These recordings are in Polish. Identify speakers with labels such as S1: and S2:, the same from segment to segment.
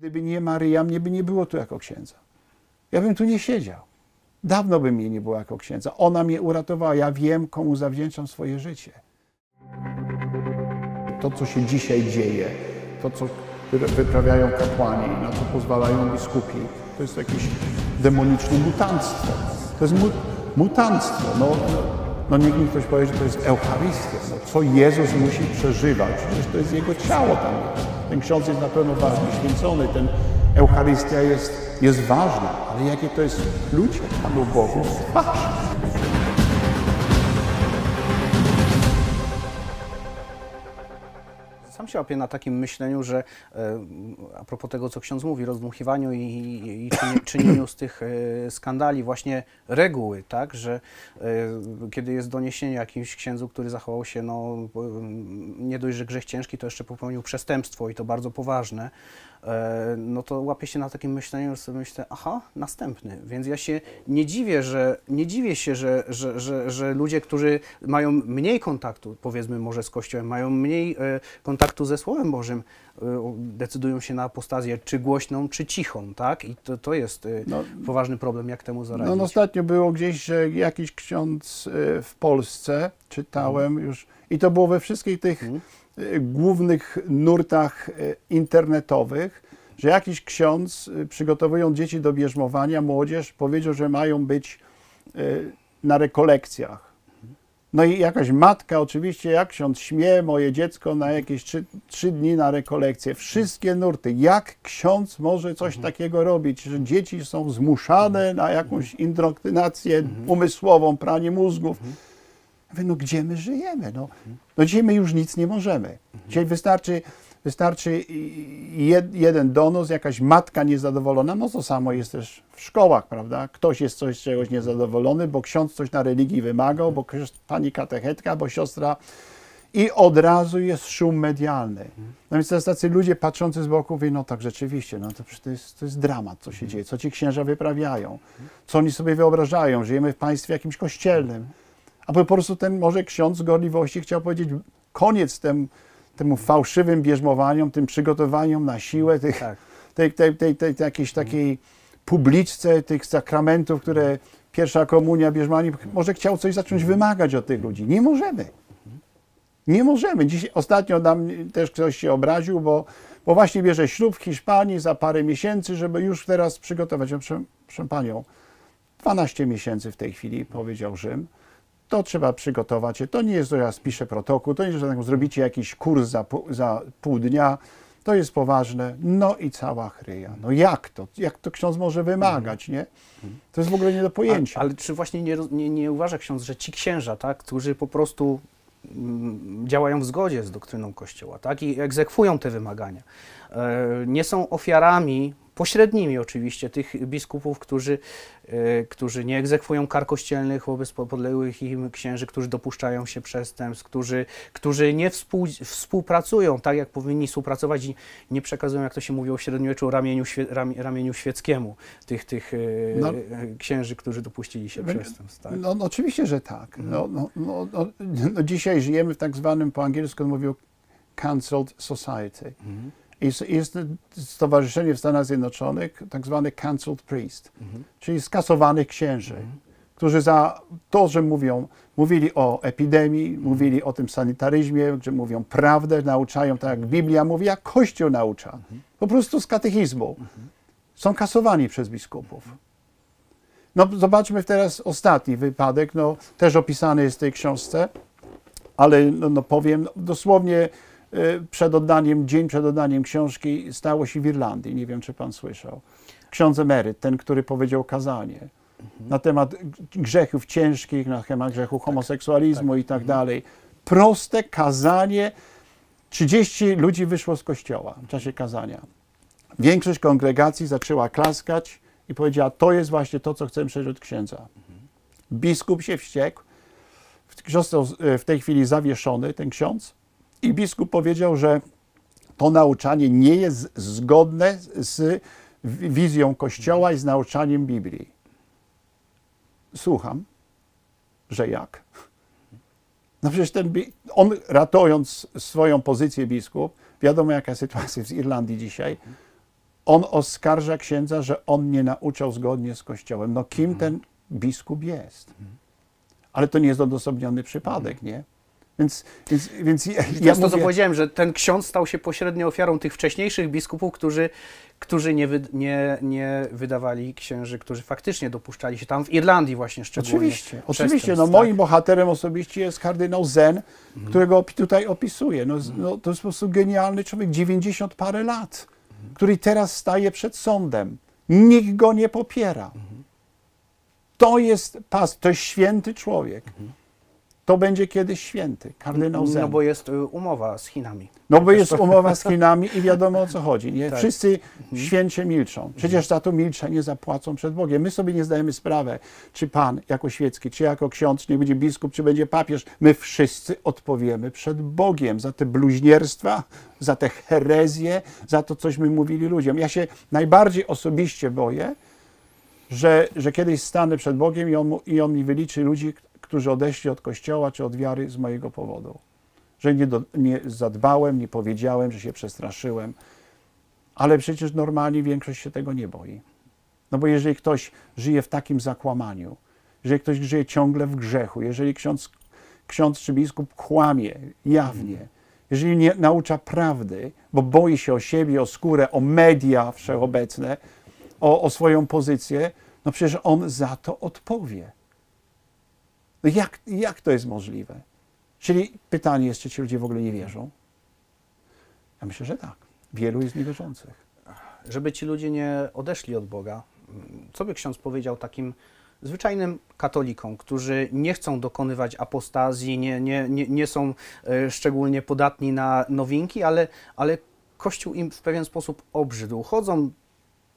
S1: Gdyby nie Maryja, mnie by nie było tu jako księdza. Ja bym tu nie siedział. Dawno by mnie nie było jako księdza. Ona mnie uratowała. Ja wiem, komu zawdzięczam swoje życie. To, co się dzisiaj dzieje, to, co wyprawiają kapłani, na co pozwalają biskupi, to jest jakieś demoniczne mutantstwo. To jest mu mutantstwo. No, no, niech mi ktoś powie, że to jest Eucharystia. No, co Jezus musi przeżywać? Przecież to jest Jego ciało tam. Ten ksiądz jest na pewno bardzo święcony, ten Eucharystia jest, jest ważna, ale jakie to jest ludzie Panu Bogu w twarz.
S2: Się łapię na takim myśleniu, że e, a propos tego, co ksiądz mówi, rozdmuchiwaniu i, i, i czyni- czynieniu z tych e, skandali właśnie reguły, tak, że e, kiedy jest doniesienie jakimś księdzu, który zachował się, no, nie dość, że grzech ciężki, to jeszcze popełnił przestępstwo i to bardzo poważne, no to łapię się na takim myśleniu, że sobie myślę, aha, następny. Więc ja się nie dziwię, że nie dziwię się, że, że, że, że ludzie, którzy mają mniej kontaktu, powiedzmy może z Kościołem, mają mniej e, kontaktu ze Słowem Bożym, e, decydują się na apostazję, czy głośną, czy cichą, tak? I to, to jest e,
S1: No,
S2: poważny problem, jak temu zaradzić.
S1: No, no ostatnio było gdzieś, że jakiś ksiądz w Polsce, czytałem już, i to było we wszystkich tych
S2: Mhm.
S1: Y, głównych nurtach y, internetowych, że jakiś ksiądz, y, przygotowując dzieci do bierzmowania, młodzież, powiedział, że mają być na rekolekcjach. No i jakaś matka, oczywiście, jak ksiądz śmie moje dziecko na jakieś trzy, trzy dni na rekolekcję. Wszystkie nurty. Jak ksiądz może coś takiego robić, że dzieci są zmuszane na jakąś indoktrynację umysłową, pranie mózgów. Ja mówię, no gdzie my żyjemy? No, no dzisiaj my już nic nie możemy. Dzisiaj wystarczy, wystarczy jed, jeden donos, jakaś matka niezadowolona, no to samo jest też w szkołach, prawda? Ktoś jest coś czegoś niezadowolony, bo ksiądz coś na religii wymagał, bo pani katechetka, bo siostra i od razu jest szum medialny. No więc teraz tacy ludzie patrzący z boku mówią, no tak rzeczywiście, no to to jest, to jest dramat, co się dzieje, co ci księża wyprawiają, co oni sobie wyobrażają, żyjemy w państwie jakimś kościelnym. A po prostu ten może ksiądz gorliwości chciał powiedzieć koniec tem, temu fałszywym bierzmowaniom, tym przygotowaniom na siłę, tych,
S2: Tak.
S1: tej, tej, tej, tej, jakiejś takiej publiczce tych sakramentów, które pierwsza komunia, bierzmowanie, może chciał coś zacząć wymagać od tych ludzi. Nie możemy. Nie możemy. Dziś, ostatnio nam też ktoś się obraził, bo, bo właśnie bierze ślub w Hiszpanii za parę miesięcy, żeby już teraz przygotować. Proszę, proszę Panią, 12 miesięcy w tej chwili, powiedział Rzym. To trzeba przygotować się. To nie jest, że ja spiszę protokół, to nie jest, że tak zrobicie jakiś kurs za, pół- za pół dnia. To jest poważne. No i cała chryja. No jak to? Jak to ksiądz może wymagać, nie? To jest w ogóle nie do pojęcia.
S2: A, ale czy właśnie nie, nie, nie uważa ksiądz, że ci księża, tak, którzy po prostu mm, działają w zgodzie z doktryną Kościoła, tak, i egzekwują te wymagania, e, nie są ofiarami pośrednimi oczywiście tych biskupów, którzy, e, którzy nie egzekwują kar kościelnych wobec po- podległych im księży, którzy dopuszczają się przestępstw, którzy, którzy nie współ, współpracują tak, jak powinni współpracować i nie przekazują, jak to się mówiło w średniowieczu, ramieniu, świe, ramieniu świeckiemu tych, tych e,
S1: No.
S2: księży, którzy dopuścili się przestępstw. Tak?
S1: No, no oczywiście, że tak. No, no, no, no, no, dzisiaj żyjemy w tak zwanym, po angielsku mówią, cancelled society.
S2: Mhm.
S1: Jest, jest stowarzyszenie w Stanach Zjednoczonych, tak zwany cancelled priest,
S2: Mhm.
S1: czyli skasowanych księży, którzy za to, że mówią, mówili o epidemii, mówili o tym sanitaryzmie, że mówią prawdę, nauczają tak jak Biblia mówi, jak Kościół naucza. Po prostu z katechizmu. Są kasowani przez biskupów. No zobaczmy teraz ostatni wypadek, no też opisany jest w tej książce, ale no, no powiem, no, dosłownie przed oddaniem, dzień przed oddaniem książki stało się w Irlandii, nie wiem czy pan słyszał. Ksiądz emeryt, ten, który powiedział kazanie na temat grzechów ciężkich, na temat grzechu homoseksualizmu i tak dalej. Proste kazanie, 30 ludzi wyszło z kościoła w czasie kazania. Większość kongregacji zaczęła klaskać i powiedziała, to jest właśnie to, co chcemy przeżyć od księdza. Biskup się wściekł, został e, w tej chwili zawieszony, ten ksiądz, i biskup powiedział, że to nauczanie nie jest zgodne z wizją Kościoła i z nauczaniem Biblii. Słucham, że jak? No przecież ten, on ratując swoją pozycję biskup, wiadomo jaka sytuacja w Irlandii dzisiaj, on oskarża księdza, że on nie nauczał zgodnie z Kościołem. No kim ten biskup jest? Ale to nie jest odosobniony przypadek, nie? Więc, więc, więc ja,
S2: I to
S1: ja
S2: jest to, co
S1: mówię,
S2: powiedziałem, że ten ksiądz stał się pośrednio ofiarą tych wcześniejszych biskupów, którzy, którzy nie, wy, nie, nie wydawali księży, którzy faktycznie dopuszczali się tam w Irlandii właśnie szczególnie.
S1: Oczywiście, oczywiście. No,
S2: przestępstw,
S1: moim
S2: tak?
S1: bohaterem osobiście jest kardynał Zen,
S2: Mhm.
S1: którego tutaj opisuję. No, z- no, to jest po prostu genialny człowiek, 90 parę lat,
S2: Mhm.
S1: który teraz staje przed sądem. Nikt go nie popiera.
S2: Mhm.
S1: To jest pas, to jest święty człowiek. To będzie kiedyś święty, kardynał Zen.
S2: No bo jest y, umowa z Chinami.
S1: No bo jest umowa z Chinami i wiadomo o co chodzi. Nie?
S2: Tak.
S1: Wszyscy święcie milczą. Przecież za to milczenie zapłacą przed Bogiem. My sobie nie zdajemy sprawy, czy Pan jako świecki, czy jako ksiądz, czy nie będzie biskup, czy będzie papież. My wszyscy odpowiemy przed Bogiem za te bluźnierstwa, za te herezje, za to, cośmy mówili ludziom. Ja się najbardziej osobiście boję, że, że kiedyś stanę przed Bogiem i on, mu- i on mi wyliczy ludzi, którzy odeszli od Kościoła czy od wiary z mojego powodu że nie, do, nie zadbałem, nie powiedziałem, że się przestraszyłem. Ale przecież normalnie większość się tego nie boi. No bo jeżeli ktoś żyje w takim zakłamaniu, jeżeli ktoś żyje ciągle w grzechu, jeżeli ksiądz, ksiądz czy biskup kłamie jawnie, jeżeli nie naucza prawdy, bo boi się o siebie, o skórę, o media wszechobecne, o, o swoją pozycję, no przecież on za to odpowie. No jak, jak to jest możliwe? Czyli pytanie jest, czy ci ludzie w ogóle nie wierzą? Ja myślę, że tak. Wielu jest niewierzących.
S2: Żeby ci ludzie nie odeszli od Boga, co by ksiądz powiedział takim zwyczajnym katolikom, którzy nie chcą dokonywać apostazji, nie, nie, nie, nie są e, szczególnie podatni na nowinki, ale, ale Kościół im w pewien sposób obrzydł. Chodzą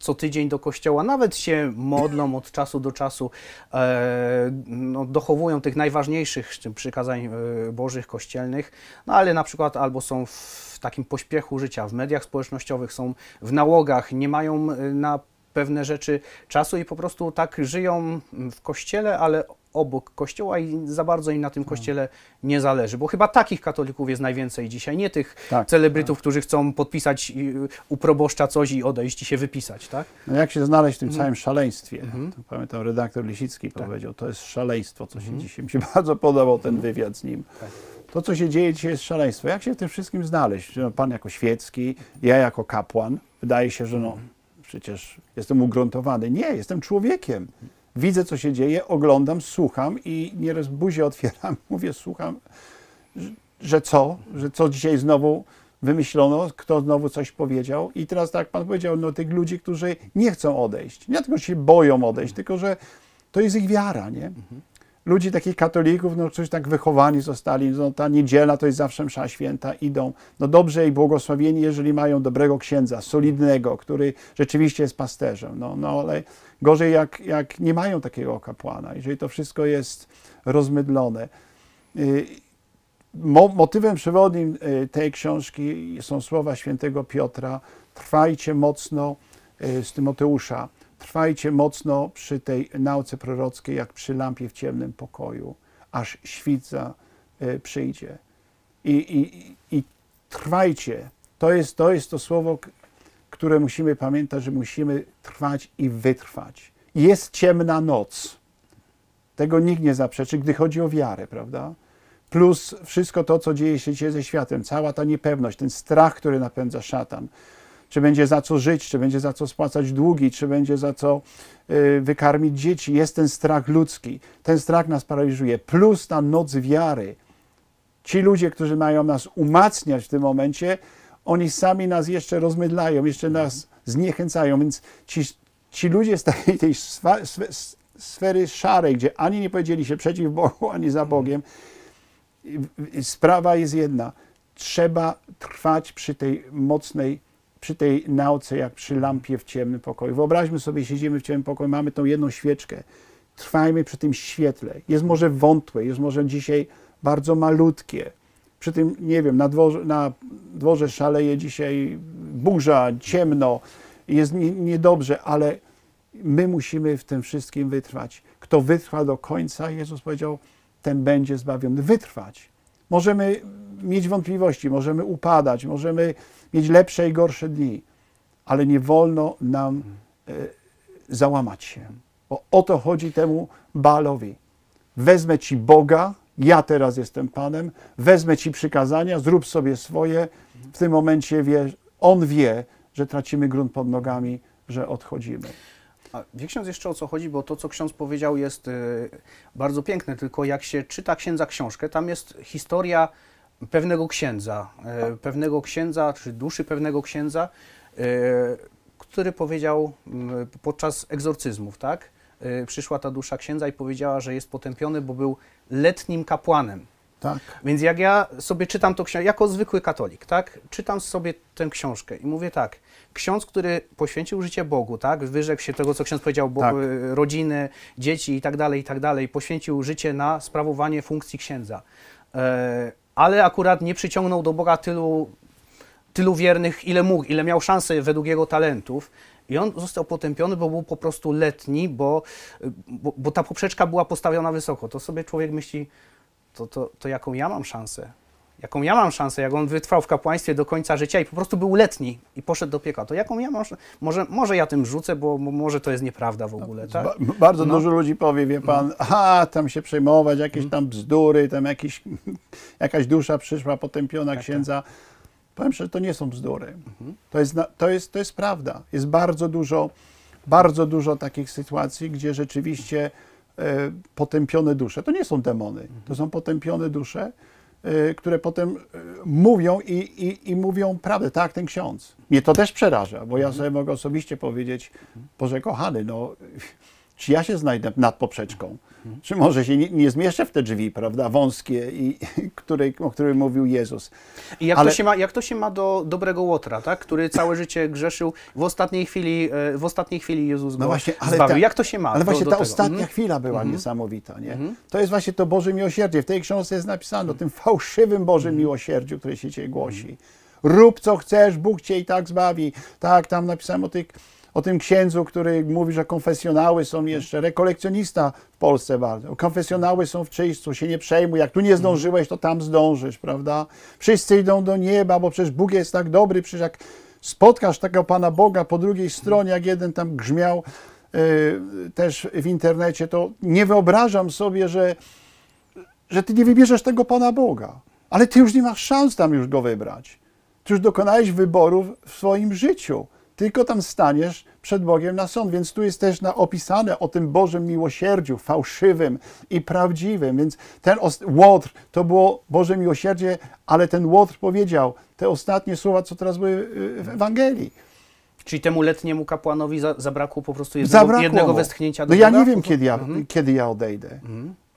S2: co tydzień do kościoła, nawet się modlą od czasu do czasu, e, no, dochowują tych najważniejszych przykazań e, bożych, kościelnych, no ale na przykład albo są w takim pośpiechu życia, w mediach społecznościowych, są w nałogach, nie mają e, na pewne rzeczy czasu i po prostu tak żyją w kościele, ale obok kościoła i za bardzo im na tym kościele nie zależy, bo chyba takich katolików jest najwięcej dzisiaj, nie tych
S1: Tak,
S2: celebrytów, którzy chcą podpisać y, u proboszcza coś i odejść i się wypisać, tak?
S1: No jak się znaleźć w tym
S2: Mhm.
S1: całym szaleństwie?
S2: Mhm.
S1: To pamiętam, redaktor Lisicki
S2: Tak.
S1: powiedział, to jest szaleństwo, co się
S2: Mhm.
S1: dzisiaj, mi się bardzo podobał ten wywiad z nim.
S2: Tak.
S1: To, co się dzieje dzisiaj jest szaleństwo. Jak się w tym wszystkim znaleźć? No, Pan jako świecki, ja jako kapłan. Wydaje się, że no,
S2: Mhm.
S1: Przecież jestem ugruntowany. Nie, jestem człowiekiem. Widzę, co się dzieje, oglądam, słucham i nieraz buzię otwieram, mówię, słucham, że- co? Że co dzisiaj znowu wymyślono, kto znowu coś powiedział. I teraz tak Pan powiedział, no tych ludzi, którzy nie chcą odejść. Nie tylko się boją odejść, tylko że to jest ich wiara, nie? Ludzi takich katolików, no którzy tak wychowani zostali, no ta niedziela to jest zawsze msza święta, idą. No dobrze i błogosławieni, jeżeli mają dobrego księdza, solidnego, który rzeczywiście jest pasterzem. No, no ale gorzej jak, jak nie mają takiego kapłana, jeżeli to wszystko jest rozmydlone. Y, Mo, motywem przewodnim y, tej książki są słowa świętego Piotra: Trwajcie mocno y, z Tymoteusza, trwajcie mocno przy tej nauce prorockiej, jak przy lampie w ciemnym pokoju, aż świca y, przyjdzie. I, i, I trwajcie. To jest, to jest to słowo, które musimy pamiętać, że musimy trwać i wytrwać. Jest ciemna noc. Tego nikt nie zaprzeczy, gdy chodzi o wiarę, prawda? Plus wszystko to, co dzieje się ze światem, cała ta niepewność, ten strach, który napędza szatan. Czy będzie za co żyć, czy będzie za co spłacać długi, czy będzie za co y, wykarmić dzieci. Jest ten strach ludzki. Ten strach nas paraliżuje. Plus ta noc wiary. Ci ludzie, którzy mają nas umacniać w tym momencie, oni sami nas jeszcze rozmydlają, jeszcze nas zniechęcają. Więc ci, ci ludzie z tej, tej sfery szarej, gdzie ani nie powiedzieli się przeciw Bogu, ani za Bogiem, i- i sprawa jest jedna. Trzeba trwać przy tej mocnej, przy tej nauce, jak przy lampie w ciemnym pokoju. Wyobraźmy sobie, siedzimy w ciemnym pokoju, mamy tą jedną świeczkę. Trwajmy przy tym świetle. Jest może wątłe, jest może dzisiaj bardzo malutkie. Przy tym, nie wiem, na dworze, na dworze szaleje dzisiaj burza, ciemno, jest nie- niedobrze, ale my musimy w tym wszystkim wytrwać. Kto wytrwa do końca, Jezus powiedział, ten będzie zbawiony. Wytrwać. Możemy mieć wątpliwości, możemy upadać, możemy mieć lepsze i gorsze dni, ale nie wolno nam e, załamać się. Bo o to chodzi temu Baalowi. Wezmę ci Boga, ja teraz jestem Panem, wezmę ci przykazania, zrób sobie swoje. W tym momencie wie, on wie, że tracimy grunt pod nogami, że odchodzimy.
S2: A wie ksiądz jeszcze o co chodzi, bo to, co ksiądz powiedział, jest y, bardzo piękne, tylko jak się czyta księdza książkę, tam jest historia pewnego księdza, y, pewnego księdza, czy duszy pewnego księdza, y, który powiedział podczas egzorcyzmów, tak? Y, przyszła ta dusza księdza i powiedziała, że jest potępiony, bo był letnim kapłanem.
S1: Tak.
S2: Więc jak ja sobie czytam to książkę, jako zwykły katolik, tak, czytam sobie tę książkę i mówię tak, ksiądz, który poświęcił życie Bogu, tak, wyrzekł się tego, co ksiądz powiedział, bo,
S1: Tak.
S2: rodziny, dzieci i tak dalej, i tak dalej, poświęcił życie na sprawowanie funkcji księdza, e, ale akurat nie przyciągnął do Boga tylu, tylu wiernych, ile mógł, ile miał szansę według jego talentów. I on został potępiony, bo był po prostu letni, bo, bo, bo ta poprzeczka była postawiona wysoko. To sobie człowiek myśli, to, to, to jaką ja mam szansę? Jaką ja mam szansę, jak on wytrwał w kapłaństwie do końca życia i po prostu był letni i poszedł do piekła, to jaką ja mam szansę? Może, może ja tym rzucę, bo bo może to jest nieprawda w ogóle, tak?
S1: Ba- bardzo
S2: No.
S1: dużo ludzi powie, wie pan, aha, tam się przejmować,
S2: Mhm.
S1: jakieś tam bzdury, tam jakiś, jakaś dusza przyszła potępiona
S2: Tak,
S1: księdza. Powiem szczerze, to nie są bzdury.
S2: Mhm.
S1: To, jest, to, jest, to jest prawda. Jest bardzo dużo, bardzo dużo takich sytuacji, gdzie rzeczywiście e, potępione dusze, to nie są demony,
S2: Mhm.
S1: to są potępione dusze, które potem e, mówią i, i, i mówią prawdę, tak ten ksiądz. Mnie to też przeraża, bo ja
S2: Mhm.
S1: sobie mogę osobiście powiedzieć, Boże kochany, no czy ja się znajdę nad poprzeczką? Czy może się nie, nie zmieszczę w te drzwi, prawda, wąskie, i, której, o których mówił Jezus?
S2: I jak,
S1: Ale-
S2: to się ma, jak to się ma do dobrego Łotra, tak? który całe życie grzeszył, w ostatniej chwili, e, w ostatniej chwili Jezus go
S1: No właśnie, ale
S2: zbawił.
S1: ta-
S2: jak to się ma
S1: Ale
S2: do,
S1: właśnie
S2: do
S1: ta
S2: tego?
S1: ostatnia
S2: Mhm.
S1: chwila była niesamowita, nie? To jest właśnie to Boże miłosierdzie. W tej książce jest napisane o tym fałszywym Bożym miłosierdziu, które się dzisiaj głosi. Rób co chcesz, Bóg cię i tak zbawi. Tak, tam napisałem o, tych, o tym księdzu, który mówi, że konfesjonały są jeszcze, rekolekcjonista w Polsce bardzo. Konfesjonały są w czyśćcu, się nie przejmuj. Jak tu nie zdążyłeś, to tam zdążysz, prawda? Wszyscy idą do nieba, bo przecież Bóg jest tak dobry, przecież jak spotkasz tego Pana Boga po drugiej stronie, jak jeden tam grzmiał, y, też w internecie, to nie wyobrażam sobie, że, że ty nie wybierzesz tego Pana Boga. Ale ty już nie masz szans tam już go wybrać. Ty już dokonałeś wyborów w swoim życiu. Tylko tam staniesz przed Bogiem na sąd. Więc tu jest też na, opisane o tym Bożym miłosierdziu, fałszywym i prawdziwym. Więc ten Łotr to było Boże miłosierdzie, ale ten Łotr powiedział te ostatnie słowa, co teraz były y, w Ewangelii.
S2: Czyli temu letniemu kapłanowi za, zabrakło po prostu jednego,
S1: Zabrakło
S2: jednego westchnięcia do
S1: No ja nie wiem, kiedy ja,
S2: Mhm.
S1: kiedy ja odejdę.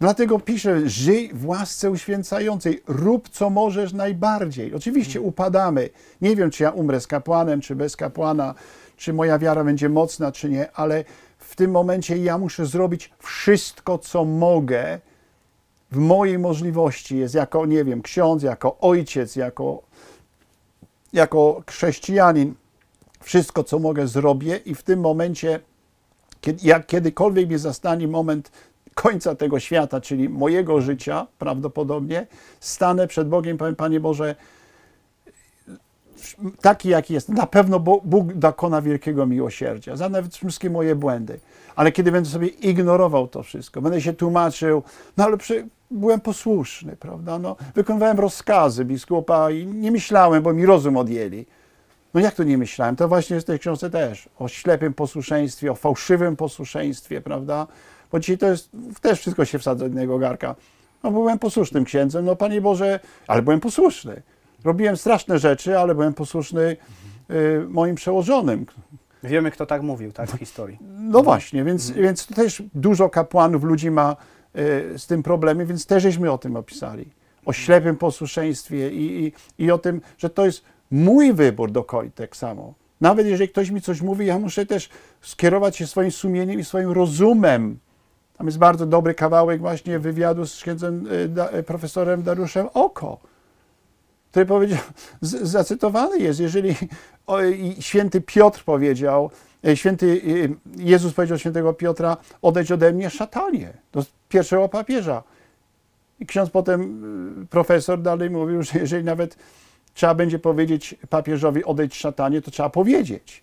S1: Dlatego piszę, żyj w łasce uświęcającej, rób co możesz najbardziej. Oczywiście upadamy. Nie wiem, czy ja umrę z kapłanem, czy bez kapłana, czy moja wiara będzie mocna, czy nie, ale w tym momencie ja muszę zrobić wszystko, co mogę w mojej możliwości. Jest jako, nie wiem, ksiądz, jako ojciec, jako, jako chrześcijanin. Wszystko, co mogę, zrobię i w tym momencie kiedy, jak kiedykolwiek mnie zastanie moment końca tego świata, czyli mojego życia prawdopodobnie, stanę przed Bogiem i powiem, Panie Boże, taki jaki jest, na pewno Bóg dokona wielkiego miłosierdzia, za nawet wszystkie moje błędy. Ale kiedy będę sobie ignorował to wszystko, będę się tłumaczył, no ale przy, byłem posłuszny, prawda, no, wykonywałem rozkazy biskupa i nie myślałem, bo mi rozum odjęli. No jak to nie myślałem? To właśnie jest w tej książce też. O ślepym posłuszeństwie, o fałszywym posłuszeństwie, prawda? Bo dzisiaj to jest, też wszystko się wsadza do jednego garka. No byłem posłusznym księdzem, no Panie Boże, ale byłem posłuszny. Robiłem straszne rzeczy, ale byłem posłuszny y, moim przełożonym.
S2: Wiemy, kto tak mówił, tak, w historii.
S1: No właśnie, więc, więc to też dużo kapłanów, ludzi ma y, z tym problemy, więc też żeśmy o tym opisali. O ślepym posłuszeństwie i, i, i o tym, że to jest mój wybór do tak samo. Nawet jeżeli ktoś mi coś mówi, ja muszę też skierować się swoim sumieniem i swoim rozumem. Tam jest bardzo dobry kawałek właśnie wywiadu z księdzem da, y, profesorem Dariuszem Oko, który powiedział, zacytowany jest, jeżeli o, święty Piotr powiedział, e, święty Jezus powiedział świętego Piotra, odejdź ode mnie szatanie, do pierwszego papieża. I ksiądz potem, profesor dalej mówił, że jeżeli nawet trzeba będzie powiedzieć papieżowi odejdź szatanie, to trzeba powiedzieć.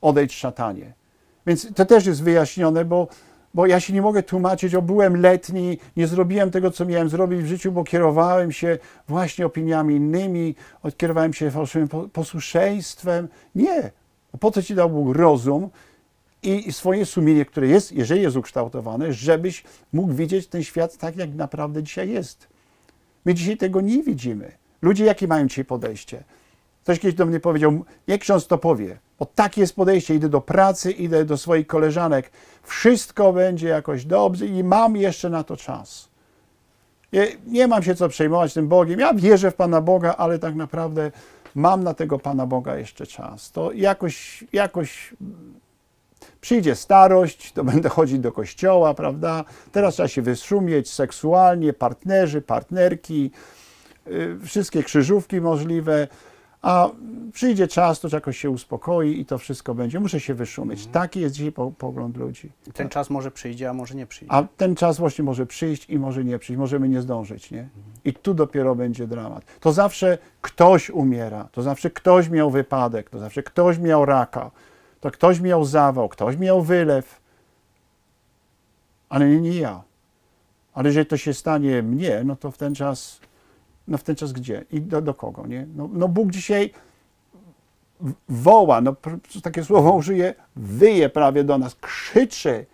S1: odejdź szatanie. Więc to też jest wyjaśnione, bo, bo ja się nie mogę tłumaczyć, o byłem letni, nie zrobiłem tego, co miałem zrobić w życiu, bo kierowałem się właśnie opiniami innymi, kierowałem się fałszywym po- posłuszeństwem. Nie. Po co ci dał Bóg rozum i swoje sumienie, które jest, jeżeli jest ukształtowane, żebyś mógł widzieć ten świat tak, jak naprawdę dzisiaj jest. My dzisiaj tego nie widzimy. Ludzie, jakie mają dzisiaj podejście? Ktoś kiedyś do mnie powiedział, jak ksiądz to powie, bo takie jest podejście, idę do pracy, idę do swoich koleżanek, wszystko będzie jakoś dobrze i mam jeszcze na to czas. Nie, nie mam się co przejmować tym Bogiem, ja wierzę w Pana Boga, ale tak naprawdę mam na tego Pana Boga jeszcze czas. To jakoś, jakoś przyjdzie starość, to będę chodzić do kościoła, prawda? Teraz trzeba się wyszumieć seksualnie, partnerzy, partnerki, wszystkie krzyżówki możliwe, a przyjdzie czas, to jakoś się uspokoi i to wszystko będzie. Muszę się wyszumieć. Taki jest dzisiaj po, pogląd ludzi.
S2: Ten czas może przyjdzie, a może nie przyjdzie.
S1: A ten czas właśnie może przyjść i może nie przyjść. Możemy nie zdążyć, nie? I tu dopiero będzie dramat. To zawsze ktoś umiera, to zawsze ktoś miał wypadek, to zawsze ktoś miał raka, to ktoś miał zawał, ktoś miał wylew, ale nie, nie ja. Ale jeżeli to się stanie mnie, no to w ten czas, no w ten czas gdzie? I do, do kogo, nie? No, no Bóg dzisiaj woła, no takie słowo użyje, wyje prawie do nas, krzyczy.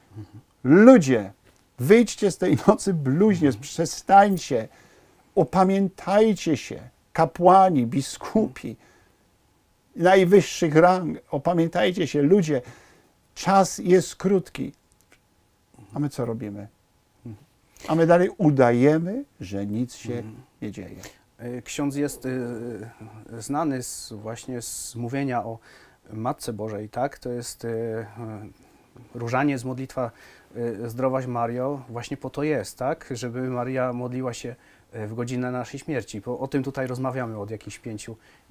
S1: Ludzie, wyjdźcie z tej nocy bluźnie, przestańcie, opamiętajcie się, kapłani, biskupi, najwyższych rang, opamiętajcie się, ludzie, czas jest krótki. A my co robimy? A my dalej udajemy, że nic się nie dzieje.
S2: Y, Ksiądz jest y, znany z, właśnie z mówienia o Matce Bożej, tak? To jest y, różaniec, modlitwa Zdrowaś Mario, właśnie po to jest, tak? Żeby Maria modliła się w godzinę naszej śmierci. Bo o tym tutaj rozmawiamy od jakichś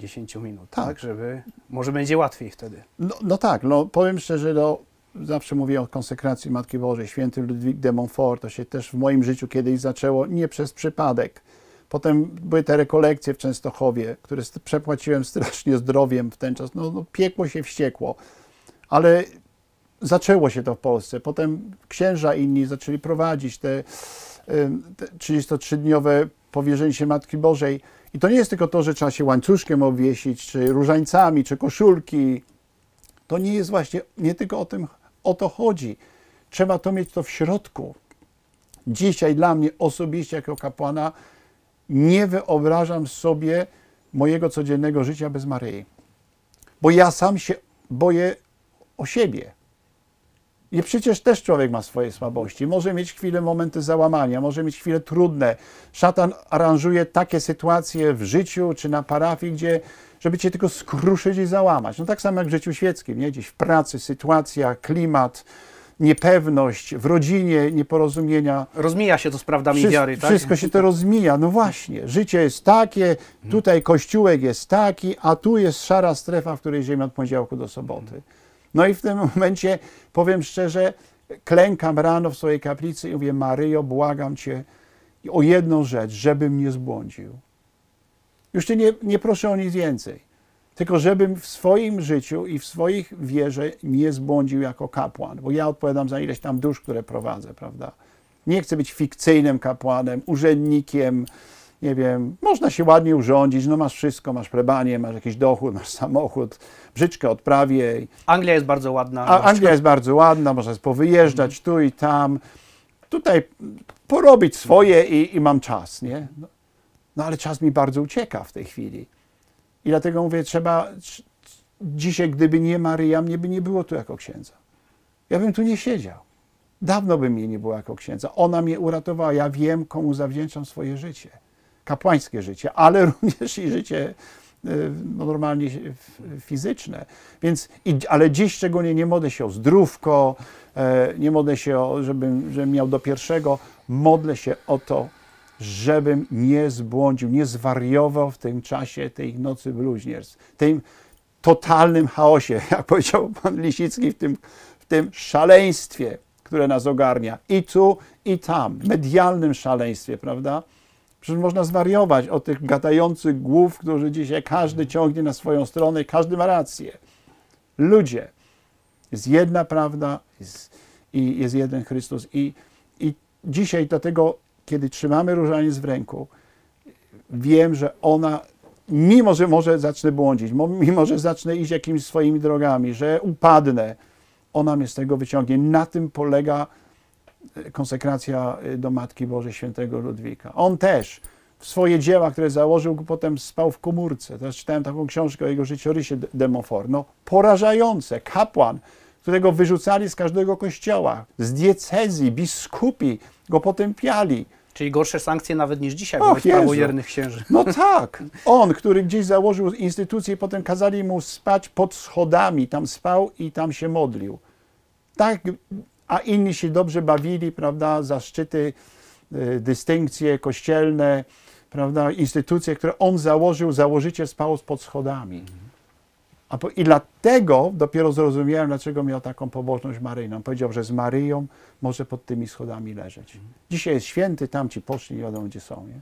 S2: 5-10 minut, tak.
S1: Tak.
S2: Żeby, może będzie łatwiej wtedy.
S1: No, no tak, no powiem szczerze, no, zawsze mówię o konsekracji Matki Bożej. Święty Ludwik de Montfort, to się też w moim życiu kiedyś zaczęło nie przez przypadek. Potem były te rekolekcje w Częstochowie, które przepłaciłem strasznie zdrowiem w ten czas. No, no piekło się wściekło. Ale zaczęło się to w Polsce. Potem księża inni zaczęli prowadzić te, te 33-dniowe powierzenie się Matki Bożej. I to nie jest tylko to, że trzeba się łańcuszkiem obwiesić, czy różańcami, czy koszulki. To nie jest właśnie, nie tylko o tym, o to chodzi. Trzeba to mieć to w środku. Dzisiaj dla mnie osobiście jako kapłana nie wyobrażam sobie mojego codziennego życia bez Maryi. Bo ja sam się boję o siebie. I przecież też człowiek ma swoje słabości. Może mieć chwilę, momenty załamania, może mieć chwile trudne. Szatan aranżuje takie sytuacje w życiu czy na parafii, gdzie, żeby cię tylko skruszyć i załamać. No tak samo jak w życiu świeckim, nie? Gdzieś w pracy, sytuacja, klimat, niepewność, w rodzinie, nieporozumienia.
S2: Rozmija się to z prawdami
S1: Wszystko,
S2: wiary, tak?
S1: wszystko się to rozmija. No właśnie, życie jest takie, tutaj kościółek jest taki, a tu jest szara strefa, w której żyjemy od poniedziałku do soboty. No i w tym momencie, powiem szczerze, klękam rano w swojej kaplicy i mówię, Maryjo, błagam Cię o jedną rzecz, żebym nie zbłądził. Już Cię nie, nie proszę o nic więcej, tylko żebym w swoim życiu i w swoich wierze nie zbłądził jako kapłan, bo ja odpowiadam za ileś tam dusz, które prowadzę, prawda? Nie chcę być fikcyjnym kapłanem, urzędnikiem, nie wiem, można się ładnie urządzić, no masz wszystko, masz plebanię, masz jakiś dochód, masz samochód, brzyczkę odprawię.
S2: Anglia jest bardzo ładna.
S1: A Anglia jest bardzo ładna, można powyjeżdżać tu i tam. Tutaj porobić swoje i, i mam czas, nie? No, no ale czas mi bardzo ucieka w tej chwili. I dlatego mówię, trzeba, trz- dzisiaj gdyby nie Maryja, mnie by nie było tu jako księdza. Ja bym tu nie siedział. Dawno by mnie nie było jako księdza. Ona mnie uratowała. Ja wiem, komu zawdzięczam swoje życie. Kapłańskie życie, ale również i życie y, no, normalnie fizyczne. Więc, i, ale dziś szczególnie nie modlę się o zdrówko, e, nie modlę się, o, żebym, żebym miał do pierwszego. Modlę się o to, żebym nie zbłądził, nie zwariował w tym czasie tej nocy bluźnierstw, tym totalnym chaosie, jak powiedział pan Lisicki, w tym, w tym szaleństwie, które nas ogarnia i tu, i tam, medialnym szaleństwie, prawda? Przecież można zwariować od tych gadających głów, którzy dzisiaj każdy ciągnie na swoją stronę i każdy ma rację. Ludzie, Jest jedna prawda jest, i jest jeden Chrystus. I, I dzisiaj dlatego, kiedy trzymamy różaniec w ręku, wiem, że ona, mimo że może zacznę błądzić, mo- mimo że zacznę iść jakimiś swoimi drogami, że upadnę, ona mnie z tego wyciągnie. Na tym polega e, konsekracja e, do Matki Bożej Świętego Ludwika. On też swoje dzieła, które założył, potem spał w komórce. Teraz czytałem taką książkę o jego życiorysie Demofor. No, porażające. Kapłan, którego wyrzucali z każdego kościoła, z diecezji, biskupi go potępiali.
S2: Czyli gorsze sankcje nawet niż dzisiaj
S1: Och,
S2: wobec
S1: Jezu.
S2: prawowiernych księży.
S1: No tak. On, który gdzieś założył instytucję, potem kazali mu spać pod schodami. Tam spał i tam się modlił. Tak, a inni się dobrze bawili, prawda, zaszczyty, y, dystynkcje kościelne, prawda, instytucje, które on założył, założyciel spał pod schodami. Po, I dlatego dopiero zrozumiałem, dlaczego miał taką pobożność maryjną. Powiedział, że z Maryją może pod tymi schodami leżeć. Dzisiaj jest święty, tamci poszli, nie wiadomo gdzie są. Nie?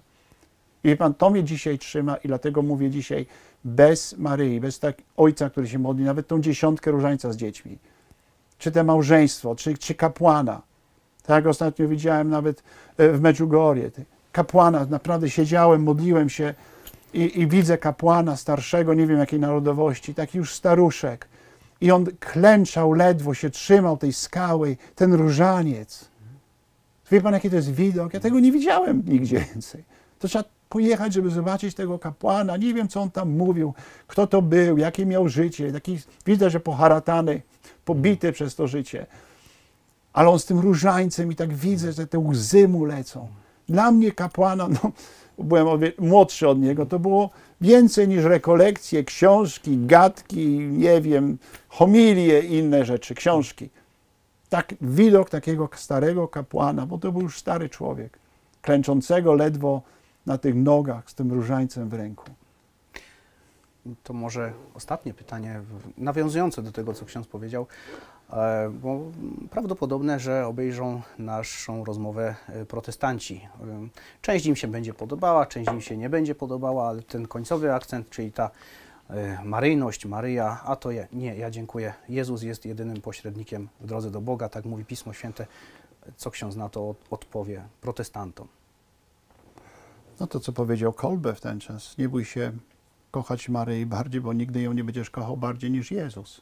S1: I wie pan, to mnie dzisiaj trzyma i dlatego mówię dzisiaj bez Maryi, bez tak, ojca, który się modli, nawet tą dziesiątkę różańca z dziećmi, czy te małżeństwo, czy, czy kapłana. Tak ostatnio widziałem nawet e, w Medjugorje. Kapłana, naprawdę siedziałem, modliłem się i, i widzę kapłana starszego, nie wiem jakiej narodowości, taki już staruszek. I on klęczał ledwo, się trzymał tej skały, ten różaniec. Wie pan, jaki to jest widok? Ja tego nie widziałem nigdzie więcej. To trzeba pojechać, żeby zobaczyć tego kapłana. Nie wiem, co on tam mówił, kto to był, jakie miał życie. Taki, widzę, że poharatany, pobity przez to życie. Ale on z tym różańcem i tak widzę, że te łzy mu lecą. Dla mnie kapłana, no, byłem młodszy od niego, to było więcej niż rekolekcje, książki, gadki, nie wiem, homilie i inne rzeczy, książki. Tak, widok takiego starego kapłana, bo to był już stary człowiek, klęczącego ledwo na tych nogach z tym różańcem w ręku.
S2: To może ostatnie pytanie, nawiązujące do tego, co ksiądz powiedział, e, bo prawdopodobne, że obejrzą naszą rozmowę e, protestanci. E, Część im się będzie podobała, część im się nie będzie podobała, ale ten końcowy akcent, czyli ta maryjność, Maryja, a to ja, nie, ja dziękuję. Jezus jest jedynym pośrednikiem w drodze do Boga, tak mówi Pismo Święte. Co ksiądz na to od- odpowie protestantom?
S1: No to, co powiedział Kolbe w ten czas. Nie bój się kochać Maryi bardziej, bo nigdy ją nie będziesz kochał bardziej niż Jezus.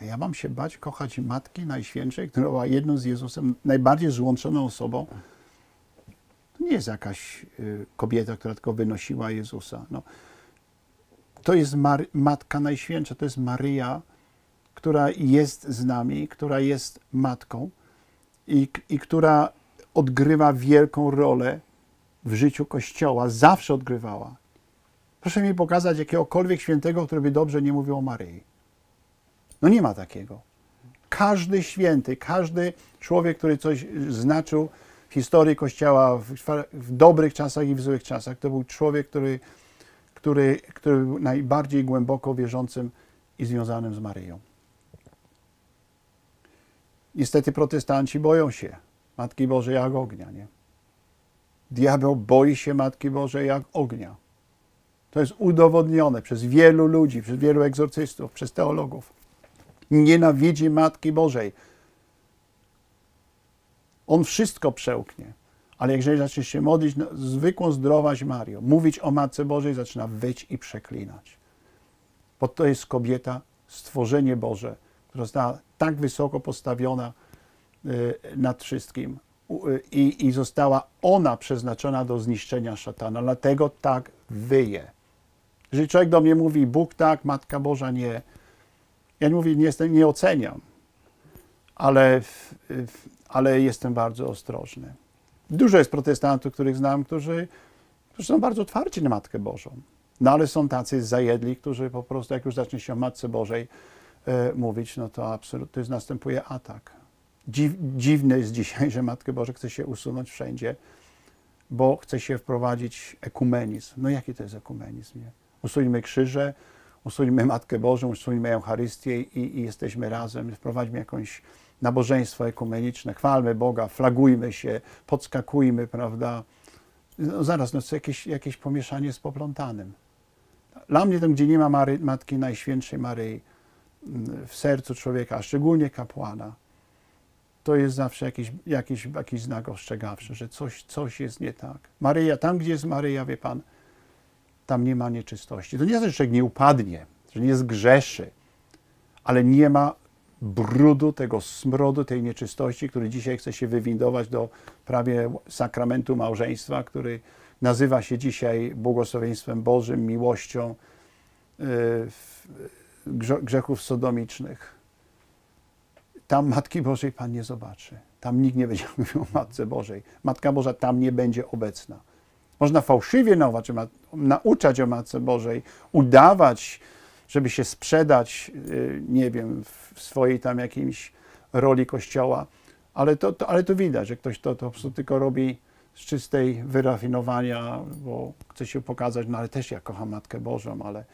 S1: Ja mam się bać kochać Matki Najświętszej, która była jedną z Jezusem, najbardziej złączoną osobą. To nie jest jakaś y, kobieta, która tylko wynosiła Jezusa. No. To jest Mary, Matka Najświętsza, to jest Maryja, która jest z nami, która jest Matką i, i która odgrywa wielką rolę w życiu Kościoła, zawsze odgrywała. Proszę mi pokazać jakiegokolwiek świętego, który by dobrze nie mówił o Maryi. No nie ma takiego. Każdy święty, każdy człowiek, który coś znaczył w historii Kościoła, w, w dobrych czasach i w złych czasach, to był człowiek, który, który, który był najbardziej głęboko wierzącym i związanym z Maryją. Niestety protestanci boją się Matki Bożej jak ognia, nie? Diabeł boi się Matki Bożej jak ognia. To jest udowodnione przez wielu ludzi, przez wielu egzorcystów, przez teologów. Nienawidzi Matki Bożej. On wszystko przełknie. Ale jeżeli zaczniesz się modlić na zwykłą zdrowaś Marią, mówić o Matce Bożej, zaczyna wyć i przeklinać. Bo to jest kobieta, stworzenie Boże, która została tak wysoko postawiona y, nad wszystkim y, i, i została ona przeznaczona do zniszczenia szatana. Dlatego tak wyje. Jeżeli człowiek do mnie mówi, Bóg tak, Matka Boża nie, ja nie mówię, nie, jestem, nie oceniam, ale, ale jestem bardzo ostrożny. Dużo jest protestantów, których znam, którzy, którzy są bardzo otwarci na Matkę Bożą. No ale są tacy zajedli, którzy po prostu, jak już zacznie się o Matce Bożej e, mówić, no to absolutnie następuje atak. Dziw, dziwne jest dzisiaj, że Matkę Bożą chce się usunąć wszędzie, bo chce się wprowadzić ekumenizm. No jaki to jest ekumenizm? Nie? Usuńmy krzyże, usuńmy Matkę Bożą, usuńmy Eucharystię i, i jesteśmy razem, wprowadźmy jakąś nabożeństwo ekumeniczne, chwalmy Boga, flagujmy się, podskakujmy, prawda? No zaraz, no to jakieś, jakieś pomieszanie z poplątanym. Dla mnie tam, gdzie nie ma Mary, Matki Najświętszej Maryi, w sercu człowieka, a szczególnie kapłana, to jest zawsze jakiś, jakiś, jakiś znak ostrzegawczy, że coś, coś jest nie tak. Maryja, tam gdzie jest Maryja, wie Pan, tam nie ma nieczystości. To nie znaczy, że nie upadnie, że nie zgrzeszy, ale nie ma brudu, tego smrodu, tej nieczystości, który dzisiaj chce się wywindować do prawie sakramentu małżeństwa, który nazywa się dzisiaj błogosławieństwem Bożym, miłością grze- grzechów sodomicznych. Tam Matki Bożej Pan nie zobaczy. Tam nikt nie będzie mówił o Matce Bożej. Matka Boża tam nie będzie obecna. Można fałszywie nauczać, nauczać o Matce Bożej, udawać, żeby się sprzedać, yy, nie wiem, w swojej tam jakiejś roli Kościoła, ale to, to, ale to widać, że ktoś to, to po prostu tylko robi z czystej wyrafinowania, bo chce się pokazać, no ale też ja kocham Matkę Bożą, ale,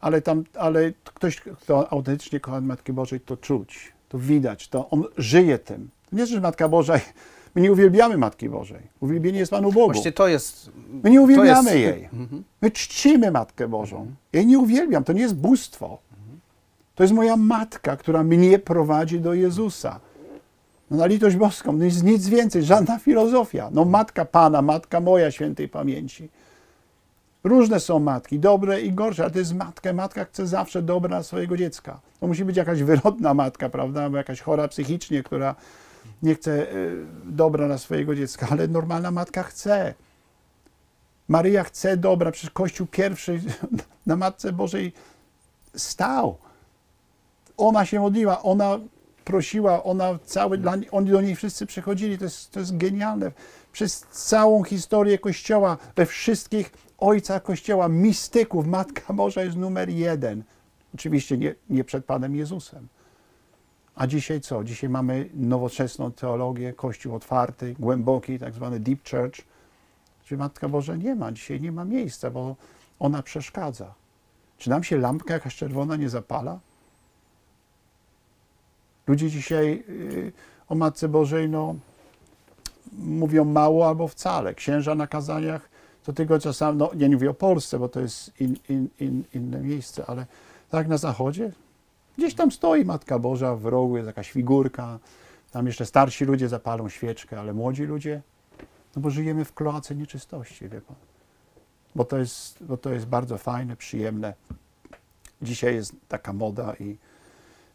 S1: ale, tam, ale ktoś, kto autentycznie kocha Matkę Bożej, to czuć, to widać, to on żyje tym. To nie że Matka Boża, my nie uwielbiamy Matki Bożej. Uwielbienie jest Panu Bogu.
S2: Właśnie to jest...
S1: My nie uwielbiamy
S2: jest,
S1: jej. My czcimy Matkę Bożą. Ja jej nie uwielbiam, to nie jest bóstwo. To jest moja matka, która mnie prowadzi do Jezusa. No na litość boską, no jest nic więcej, żadna filozofia. No matka Pana, matka moja świętej pamięci. Różne są matki, dobre i gorsze, ale to jest matka. Matka chce zawsze dobra swojego dziecka. To musi być jakaś wyrodna matka, prawda, albo jakaś chora psychicznie, która nie chce dobra dla swojego dziecka, ale normalna matka chce. Maryja chce dobra, przecież Kościół pierwszy na Matce Bożej stał. Ona się modliła, ona prosiła, ona cały, dla, oni do niej wszyscy przychodzili, to jest, to jest genialne. Przez całą historię Kościoła, we wszystkich ojcach Kościoła, mistyków, Matka Boża jest numer jeden. Oczywiście nie, nie przed Panem Jezusem. A dzisiaj co? Dzisiaj mamy nowoczesną teologię, Kościół otwarty, głęboki, tak zwany deep church. Czyli Matka Boża nie ma, dzisiaj nie ma miejsca, bo ona przeszkadza. Czy nam się lampka jakaś czerwona nie zapala? Ludzie dzisiaj y, o Matce Bożej no, mówią mało albo wcale. Księża na kazaniach to tylko czasami, no nie mówię o Polsce, bo to jest in, in, in, inne miejsce, ale tak na zachodzie, gdzieś tam stoi Matka Boża, w rogu jest jakaś figurka, tam jeszcze starsi ludzie zapalą świeczkę, ale młodzi ludzie, no bo żyjemy w kloace nieczystości, wie pan. Bo to jest, bo to jest bardzo fajne, przyjemne. Dzisiaj jest taka moda i,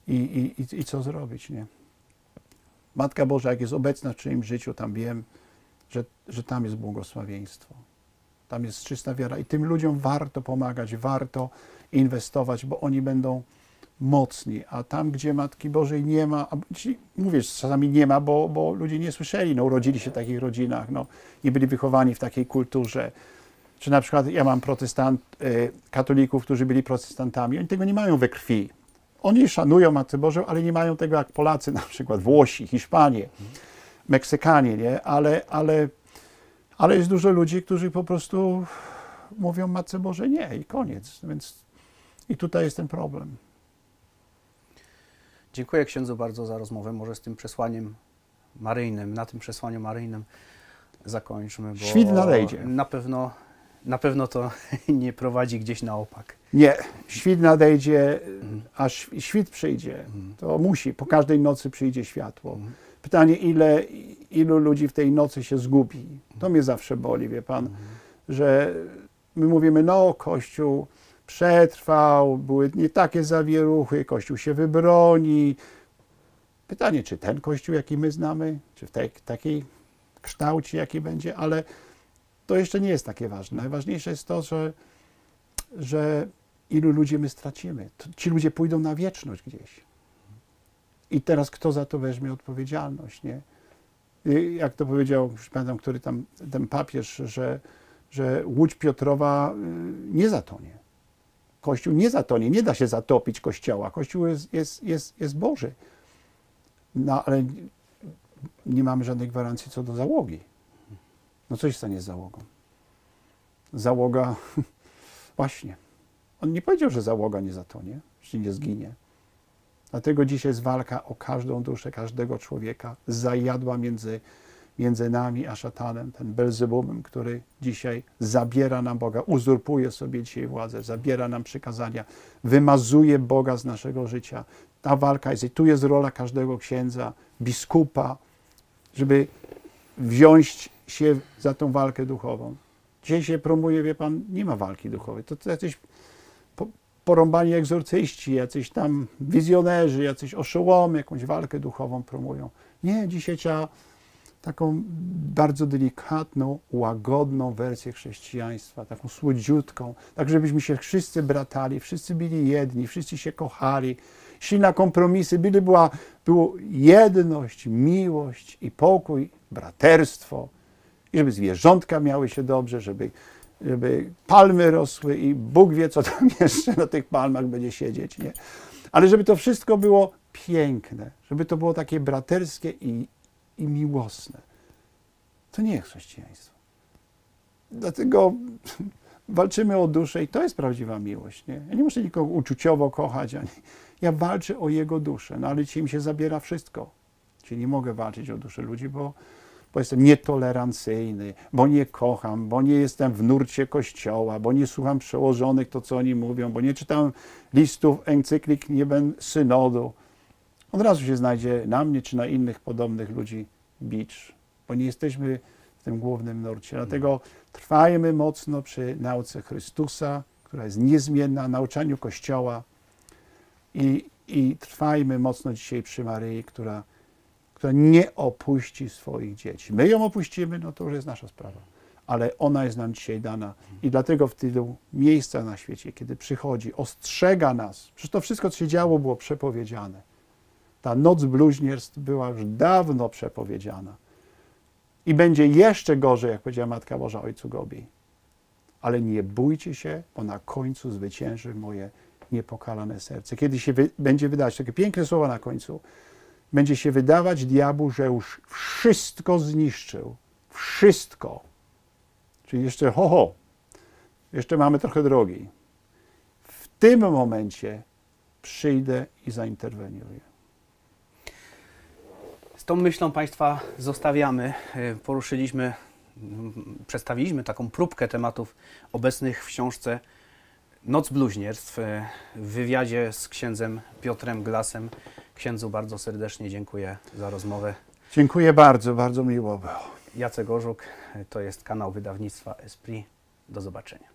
S1: i, i, i, i co zrobić, nie? Matka Boża, jak jest obecna w czyimś życiu, tam wiem, że, że tam jest błogosławieństwo. Tam jest czysta wiara i tym ludziom warto pomagać, warto inwestować, bo oni będą mocni. A tam, gdzie Matki Bożej nie ma, a mówię, że czasami nie ma, bo, bo ludzie nie słyszeli, no urodzili się w takich rodzinach, no, nie byli wychowani w takiej kulturze. Czy na przykład ja mam protestant, y, katolików, którzy byli protestantami, oni tego nie mają we krwi. Oni szanują Matkę Bożą, ale nie mają tego jak Polacy, na przykład Włosi, Hiszpanie, Meksykanie, nie? Ale, ale, ale jest dużo ludzi, którzy po prostu mówią Matce Bożej nie i koniec. Więc i tutaj jest ten problem.
S2: Dziękuję księdzu bardzo za rozmowę. Może z tym przesłaniem maryjnym, na tym przesłaniu maryjnym zakończmy, bo
S1: Świt nadejdzie.
S2: Na pewno, na pewno to nie prowadzi gdzieś na opak.
S1: Nie, świt nadejdzie, aż świt przyjdzie. To musi, po każdej nocy przyjdzie światło. Pytanie, ile, ilu ludzi w tej nocy się zgubi. To mnie zawsze boli, wie pan, że my mówimy, no Kościół przetrwał, były nie takie zawieruchy, Kościół się wybroni. Pytanie, czy ten Kościół, jaki my znamy, czy w tej, takiej kształcie, jaki będzie, ale to jeszcze nie jest takie ważne. Najważniejsze jest to, że, że ilu ludzi my stracimy. Ci ludzie pójdą na wieczność gdzieś. I teraz kto za to weźmie odpowiedzialność, nie? I Jak to powiedział, już pamiętam, który tam, ten papież, że, że Łódź Piotrowa y, nie zatonie. Kościół nie zatonie, nie da się zatopić Kościoła. Kościół jest, jest, jest, jest Boży. No ale nie mamy żadnej gwarancji co do załogi. No co się stanie z załogą? Załoga, właśnie. On nie powiedział, że załoga nie zatonie, że nie zginie. Dlatego dzisiaj jest walka o każdą duszę, każdego człowieka. Zajadła między, między nami a szatanem, ten Belzebubem, który dzisiaj zabiera nam Boga, uzurpuje sobie dzisiaj władzę, zabiera nam przykazania, wymazuje Boga z naszego życia. Ta walka jest i tu jest rola każdego księdza, biskupa, żeby wziąć się za tą walkę duchową. Dzisiaj się promuje, wie pan, nie ma walki duchowej. To, to jacyś po- porąbani egzorcyści, jacyś tam wizjonerzy, jacyś oszołomy, jakąś walkę duchową promują. Nie, dzisiaj trzeba taką bardzo delikatną, łagodną wersję chrześcijaństwa, taką słodziutką, tak żebyśmy się wszyscy bratali, wszyscy byli jedni, wszyscy się kochali, szli kompromisy, byli, była, było jedność, miłość i pokój, braterstwo, i żeby zwierzątka miały się dobrze, żeby, żeby palmy rosły i Bóg wie, co tam jeszcze na tych palmach będzie siedzieć, nie? Ale żeby to wszystko było piękne, żeby to było takie braterskie i, i miłosne. To nie jest chrześcijaństwo. Dlatego walczymy o duszę i to jest prawdziwa miłość. Nie? Ja nie muszę nikogo uczuciowo kochać. Ani... Ja walczę o jego duszę, no ale dzisiaj mi się zabiera wszystko. Czyli nie mogę walczyć o duszę ludzi, bo, bo jestem nietolerancyjny, bo nie kocham, bo nie jestem w nurcie kościoła, bo nie słucham przełożonych to, co oni mówią, bo nie czytam listów, encyklik, nie będę synodu. Od razu się znajdzie na mnie czy na innych podobnych ludzi bicz, bo nie jesteśmy w tym głównym nurcie. Dlatego trwajmy mocno przy nauce Chrystusa, która jest niezmienna, nauczaniu Kościoła i, i trwajmy mocno dzisiaj przy Maryi, która, która nie opuści swoich dzieci. My ją opuścimy, no to już jest nasza sprawa, ale ona jest nam dzisiaj dana i dlatego w tylu miejscach na świecie, kiedy przychodzi, ostrzega nas, przecież to wszystko, co się działo, było przepowiedziane. Ta noc bluźnierstw była już dawno przepowiedziana. I będzie jeszcze gorzej, jak powiedziała Matka Boża Ojcu Gobi. Ale nie bójcie się, bo na końcu zwycięży moje niepokalane serce. Kiedy się wy, będzie wydawać, takie piękne słowa na końcu, będzie się wydawać diabłu, że już wszystko zniszczył. Wszystko. Czyli jeszcze ho, ho. Jeszcze mamy trochę drogi. W tym momencie przyjdę i zainterweniuję.
S2: Tą myślą Państwa zostawiamy. Y, Poruszyliśmy, przedstawiliśmy taką próbkę tematów obecnych w książce Noc bluźnierstw y, w wywiadzie z księdzem Piotrem Glasem. Księdzu bardzo serdecznie dziękuję za rozmowę.
S1: Dziękuję bardzo, bardzo miło było.
S2: Jacek Orzuk, y, to jest kanał wydawnictwa Esprit. Do zobaczenia.